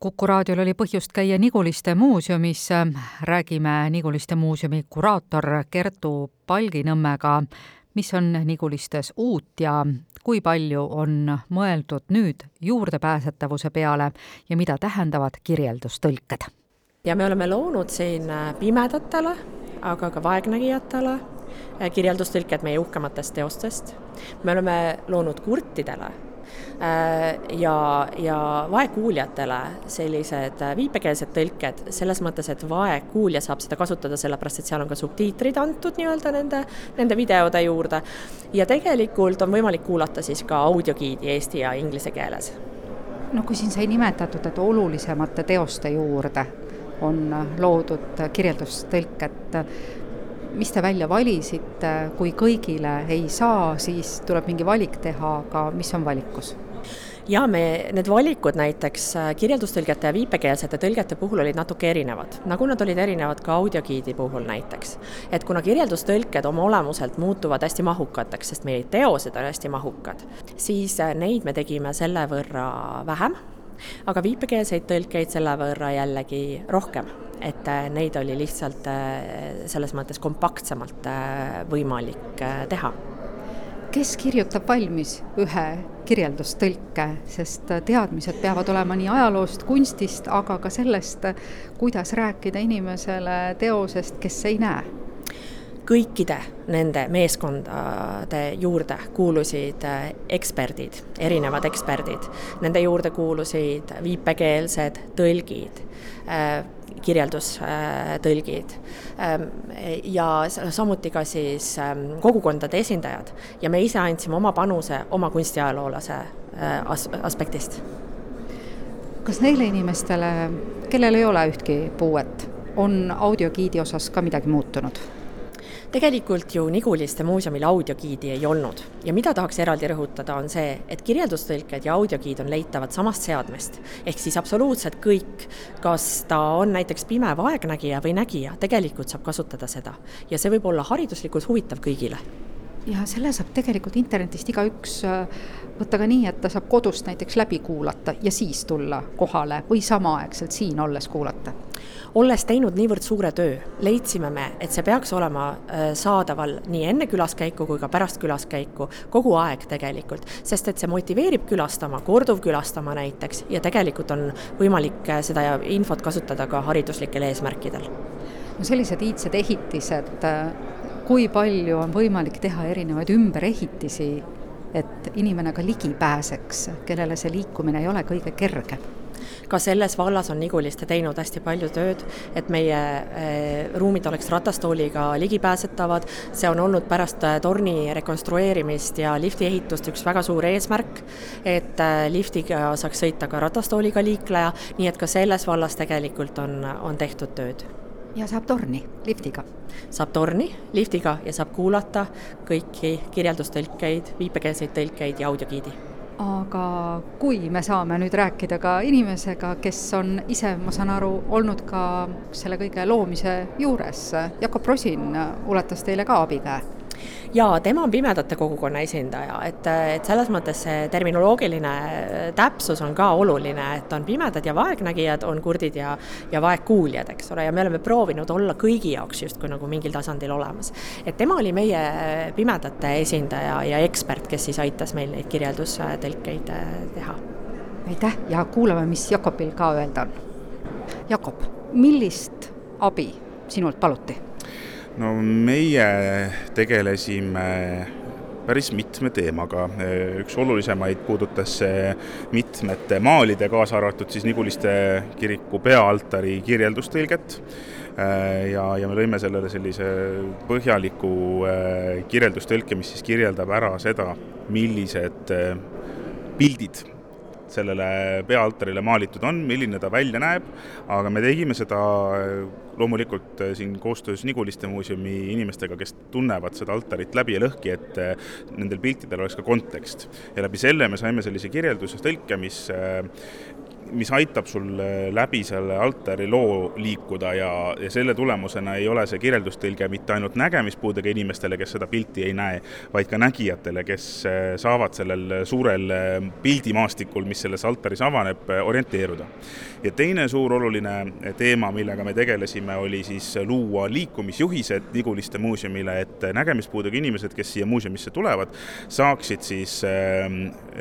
Kuku raadiol oli põhjust käia Niguliste muuseumis, räägime Niguliste muuseumi kuraator Kertu Palginõmmega, mis on Nigulistes uut ja kui palju on mõeldud nüüd juurdepääsetavuse peale ja mida tähendavad kirjeldustõlked. ja me oleme loonud siin pimedatele, aga ka vaegnägijatele kirjeldustõlked meie uhkematest teostest. me oleme loonud kurtidele Äh, ja, ja vaegkuuljatele sellised äh, viipekeelsed tõlked, selles mõttes, et vaegkuulja saab seda kasutada sellepärast, et seal on ka subtiitrid antud nii-öelda nende, nende videode juurde. ja tegelikult on võimalik kuulata siis ka audiogiidi eesti ja inglise keeles. no kui siin sai nimetatud, et olulisemate teoste juurde on loodud kirjeldustõlked, mis te välja valisite, kui kõigile ei saa, siis tuleb mingi valik teha, aga mis on valikus? ja me, need valikud näiteks äh, kirjeldustõlgete ja viipekeelsete tõlgete puhul olid natuke erinevad, nagu nad olid erinevad ka audiogiidi puhul näiteks. et kuna kirjeldustõlked oma olemuselt muutuvad hästi mahukateks, sest meie teosed on hästi mahukad, siis äh, neid me tegime selle võrra vähem, aga viipekeelseid tõlkeid selle võrra jällegi rohkem et äh, neid oli lihtsalt äh, selles mõttes kompaktsemalt äh, võimalik teha. kes kirjutab valmis ühe kirjeldustõlke, sest teadmised peavad olema nii ajaloost, kunstist, aga ka sellest, kuidas rääkida inimesele teosest, kes ei näe kõikide nende meeskondade juurde kuulusid eksperdid, erinevad eksperdid. Nende juurde kuulusid viipekeelsed tõlgid, kirjeldustõlgid ähm, ja samuti ka siis ähm, kogukondade esindajad ja me ise andsime oma panuse oma kunstiajaloolase äh, as-, aspektist. kas neile inimestele, kellel ei ole ühtki puuet, on audiogiidi osas ka midagi muutunud? Tegelikult ju Niguliste muuseumil audiogiidi ei olnud ja mida tahaks eraldi rõhutada, on see, et kirjeldustõlked ja audiogiid on leitavad samast seadmest. ehk siis absoluutselt kõik, kas ta on näiteks pime vaegnägija või nägija, tegelikult saab kasutada seda. ja see võib olla hariduslikult huvitav kõigile ja selle saab tegelikult internetist igaüks äh, võtta ka nii, et ta saab kodust näiteks läbi kuulata ja siis tulla kohale või samaaegselt siin olles kuulata olles teinud niivõrd suure töö, leidsime me, et see peaks olema äh, saadaval nii enne külaskäiku kui ka pärast külaskäiku, kogu aeg tegelikult, sest et see motiveerib külastama, korduvkülastama näiteks ja tegelikult on võimalik äh, seda infot kasutada ka hariduslikel eesmärkidel. no sellised iidsed ehitised, äh, kui palju on võimalik teha erinevaid ümberehitisi, et inimene ka ligi pääseks, kellele see liikumine ei ole kõige kergem ka selles vallas on Niguliste teinud hästi palju tööd, et meie eh, ruumid oleks ratastooliga ligipääsetavad, see on olnud pärast eh, torni rekonstrueerimist ja lifti ehitust üks väga suur eesmärk, et eh, liftiga saaks sõita ka ratastooliga liikleja, nii et ka selles vallas tegelikult on, on tehtud tööd. Ja saab torni liftiga? saab torni liftiga ja saab kuulata kõiki kirjeldustõlkeid, viipekeelseid tõlkeid ja audiogiidi aga kui me saame nüüd rääkida ka inimesega, kes on ise, ma saan aru, olnud ka selle kõige loomise juures, Jakob Rosin ulatas teile ka abikäe jaa, tema on pimedate kogukonna esindaja, et, et selles mõttes see terminoloogiline täpsus on ka oluline, et on pimedad ja vaegnägijad, on kurdid ja, ja vaegkuuljad, eks ole, ja me oleme proovinud olla kõigi jaoks justkui nagu mingil tasandil olemas. et tema oli meie pimedate esindaja ja ekspert, kes siis aitas meil neid kirjeldustõlkeid äh, teha. aitäh ja kuulame, mis Jakobil ka öelda on. Jakob, millist abi sinult paluti? No meie tegelesime päris mitme teemaga, üks olulisemaid puudutas mitmete maalide, kaasa arvatud siis Niguliste kiriku peaaltari kirjeldustõlget ja, ja me lõime sellele sellise põhjaliku äh, kirjeldustõlke, mis siis kirjeldab ära seda, millised äh, pildid sellele peaaltarile maalitud on, milline ta välja näeb, aga me tegime seda äh, loomulikult äh, siin koostöös Niguliste muuseumi inimestega, kes tunnevad seda altarit läbi ja lõhki, et äh, nendel piltidel oleks ka kontekst. ja läbi selle me saime sellise kirjelduse, tõlke, mis mis aitab sul läbi selle altari loo liikuda ja, ja selle tulemusena ei ole see kirjeldustõlge mitte ainult nägemispuudega inimestele, kes seda pilti ei näe, vaid ka nägijatele, kes saavad sellel suurel pildimaastikul, mis selles altaris avaneb, orienteeruda. ja teine suur oluline teema, millega me tegelesime, oli siis luua liikumisjuhised Niguliste muuseumile, et nägemispuudega inimesed, kes siia muuseumisse tulevad, saaksid siis äh,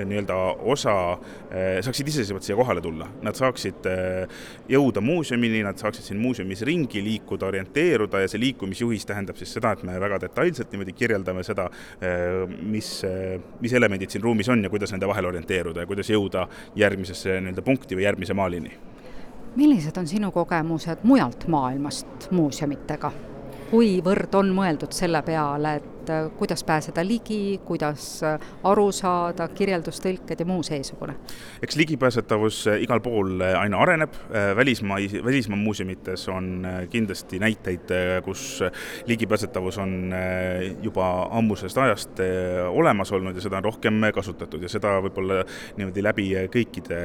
nii-öelda osa äh,, saaksid iseseisvalt siia kohale tulla. Nad saaksid äh, jõuda muuseumini, nad saaksid siin muuseumis ringi liikuda, orienteeruda ja see liikumisjuhis tähendab siis seda, et me väga detailselt niimoodi kirjeldame seda äh,, mis äh,, mis elemendid siin ruumis on ja kuidas nende vahel orienteeruda ja kuidas jõuda järgmisesse nii-öelda punkti või järgmise maalini millised on sinu kogemused mujalt maailmast muuseumitega? kuivõrd on mõeldud selle peale, et et äh, kuidas pääseda ligi, kuidas äh, aru saada, kirjeldustõlked ja muu seesugune? eks ligipääsetavus äh, igal pool aina areneb, välismaa, välismaa muuseumites on kindlasti näiteid, kus ligipääsetavus on juba ammusest ajast olemas olnud ja seda on rohkem kasutatud ja seda võib-olla niimoodi läbi kõikide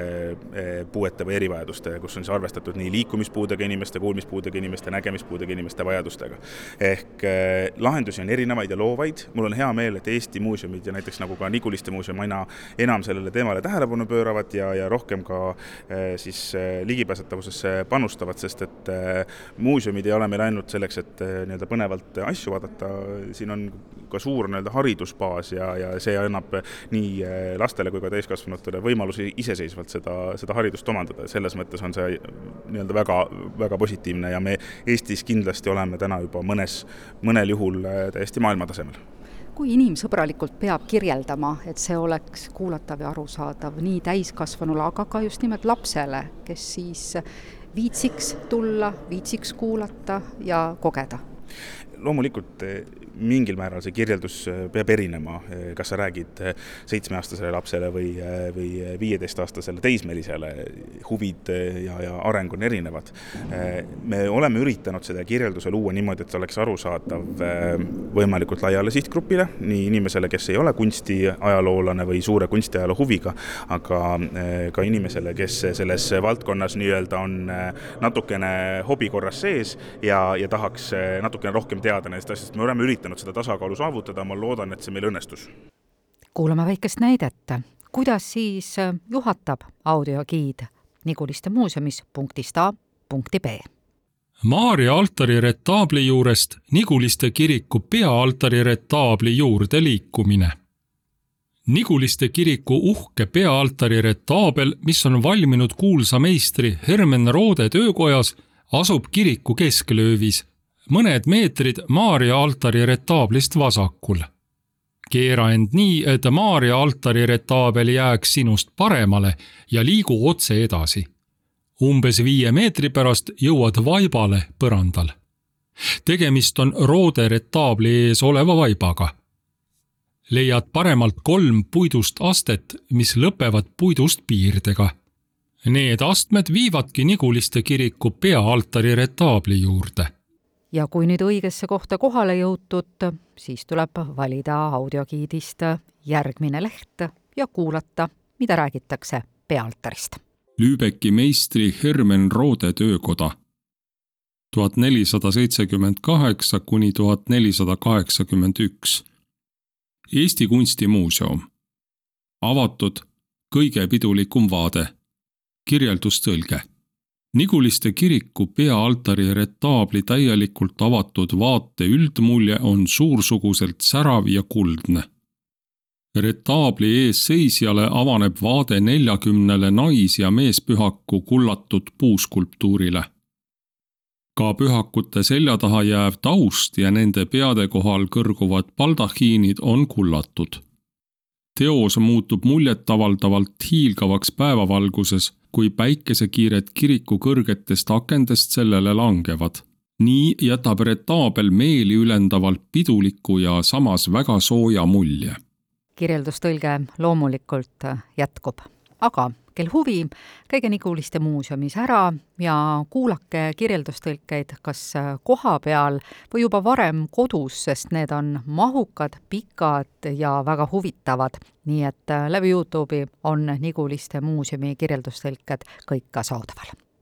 puuete või erivajaduste, kus on siis arvestatud nii liikumispuudega inimeste, kuulmispuudega inimeste, nägemispuudega inimeste vajadustega. ehk lahendusi on erinevaid ja loo loovaid, mul on hea meel, et Eesti muuseumid ja näiteks nagu ka Niguliste muuseum aina enam sellele teemale tähelepanu pööravad ja, ja rohkem ka eh, siis eh, ligipääsetavusesse panustavad, sest et eh, muuseumid ei ole meil ainult selleks, et nii-öelda põnevalt asju vaadata, siin on ka suur nii-öelda haridusbaas ja, ja see annab nii lastele kui ka täiskasvanutele võimalusi iseseisvalt seda, seda haridust omandada. Ja selles mõttes on see nii-öelda väga, väga positiivne ja me Eestis kindlasti oleme täna juba mõnes, mõnel juhul täiesti maailmatasemel tasemel kui inimsõbralikult peab kirjeldama, et see oleks kuulatav ja arusaadav nii täiskasvanule, aga ka just nimelt lapsele, kes siis viitsiks tulla, viitsiks kuulata ja kogeda? Loomulikult mingil määral see kirjeldus äh, peab erinema, äh, kas sa räägid seitsmeaastasele lapsele või, või viieteistaastasele teismelisele, huvid ja, ja areng on erinevad. me oleme üritanud seda kirjelduse luua niimoodi, et see oleks arusaadav võimalikult laiale sihtgrupile, nii inimesele, kes ei ole kunstiajaloolane või suure kunstiajaloo huviga, aga ka inimesele, kes selles valdkonnas nii-öelda on natukene hobi korras sees ja, ja tahaks natukene rohkem teada nendest asjadest, me oleme üritanud üritanud seda tasakaalu saavutada, ma loodan, et see meil õnnestus. kuulame väikest näidet, kuidas siis juhatab audiogiid Niguliste muuseumis punktist A punkti B. Maarja altari retaabli juurest Niguliste kiriku peaaltari retaabli juurde liikumine. Niguliste kiriku uhke peaaltari retaabel, mis on valminud kuulsa meistri Hermen Roode töökojas, asub kiriku kesklöövis mõned meetrid Maarja altari retaablist vasakul. keera end nii, et Maarja altari retaabel jääks sinust paremale ja liigu otse edasi. umbes viie meetri pärast jõuad vaibale põrandal. tegemist on roode retaabli ees oleva vaibaga leiad paremalt kolm puidust astet, mis lõpevad puidust piirdega. Need astmed viivadki Niguliste kiriku peaaltari retaabli juurde ja kui nüüd õigesse kohta kohale jõutud, siis tuleb valida audiogiidist järgmine leht ja kuulata, mida räägitakse pealtarist. Lübecki meistri Hermen Roode töökoda tuhat nelisada seitsekümmend kaheksa kuni tuhat nelisada kaheksakümmend üks. Eesti Kunstimuuseum. avatud, kõige pidulikum vaade. kirjeldustõlge Niguliste kiriku peaaltari retaabli täielikult avatud vaate üldmulje on suursuguselt särav ja kuldne. retaabli eesseisjale avaneb vaade neljakümnele nais- ja meespühaku kullatud puuskulptuurile. ka pühakute selja taha jääv taust ja nende peade kohal kõrguvad baldahiinid on kullatud. Teos muutub muljetavaldavalt hiilgavaks päevavalguses kui päikesekiired kiriku kõrgetest akendest sellele langevad. nii jätab retaabel meeli ülendavalt piduliku ja samas väga sooja mulje. kirjeldustõlge loomulikult jätkub, aga kel huvi, käige Niguliste muuseumis ära ja kuulake kirjeldustõlkeid kas koha peal või juba varem kodus, sest need on mahukad, pikad ja väga huvitavad. nii et läbi Youtube'i on Niguliste muuseumi kirjeldustõlked kõik ka saadaval